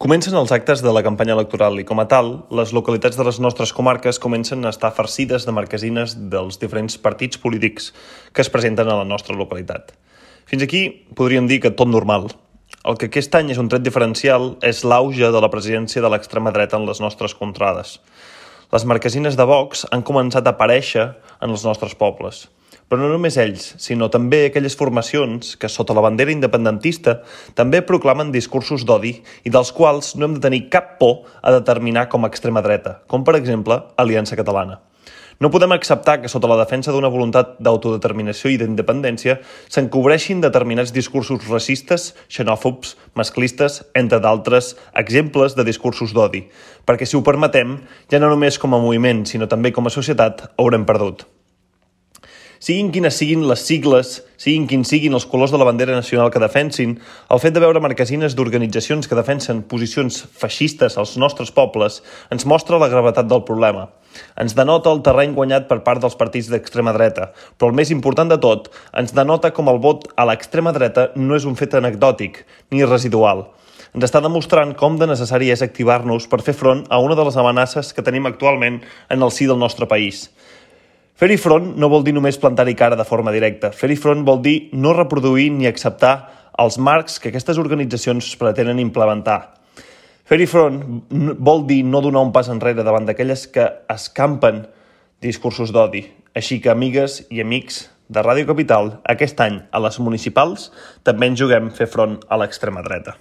Comencen els actes de la campanya electoral i, com a tal, les localitats de les nostres comarques comencen a estar farcides de marquesines dels diferents partits polítics que es presenten a la nostra localitat. Fins aquí podríem dir que tot normal. El que aquest any és un tret diferencial és l'auge de la presidència de l'extrema dreta en les nostres contrades. Les marquesines de Vox han començat a aparèixer en els nostres pobles – però no només ells, sinó també aquelles formacions que, sota la bandera independentista, també proclamen discursos d'odi i dels quals no hem de tenir cap por a determinar com a extrema dreta, com per exemple Aliança Catalana. No podem acceptar que sota la defensa d'una voluntat d'autodeterminació i d'independència s'encobreixin determinats discursos racistes, xenòfobs, masclistes, entre d'altres exemples de discursos d'odi, perquè si ho permetem, ja no només com a moviment, sinó també com a societat, haurem perdut. Siguin quines siguin les sigles, siguin quins siguin els colors de la bandera nacional que defensin, el fet de veure marquesines d'organitzacions que defensen posicions feixistes als nostres pobles ens mostra la gravetat del problema. Ens denota el terreny guanyat per part dels partits d'extrema dreta, però el més important de tot, ens denota com el vot a l'extrema dreta no és un fet anecdòtic ni residual. Ens està demostrant com de necessari és activar-nos per fer front a una de les amenaces que tenim actualment en el si del nostre país. Fer-hi front no vol dir només plantar-hi cara de forma directa. Fer-hi front vol dir no reproduir ni acceptar els marcs que aquestes organitzacions pretenen implementar. Fer-hi front vol dir no donar un pas enrere davant d'aquelles que escampen discursos d'odi. Així que, amigues i amics de Ràdio Capital, aquest any a les municipals també ens juguem fer front a l'extrema dreta.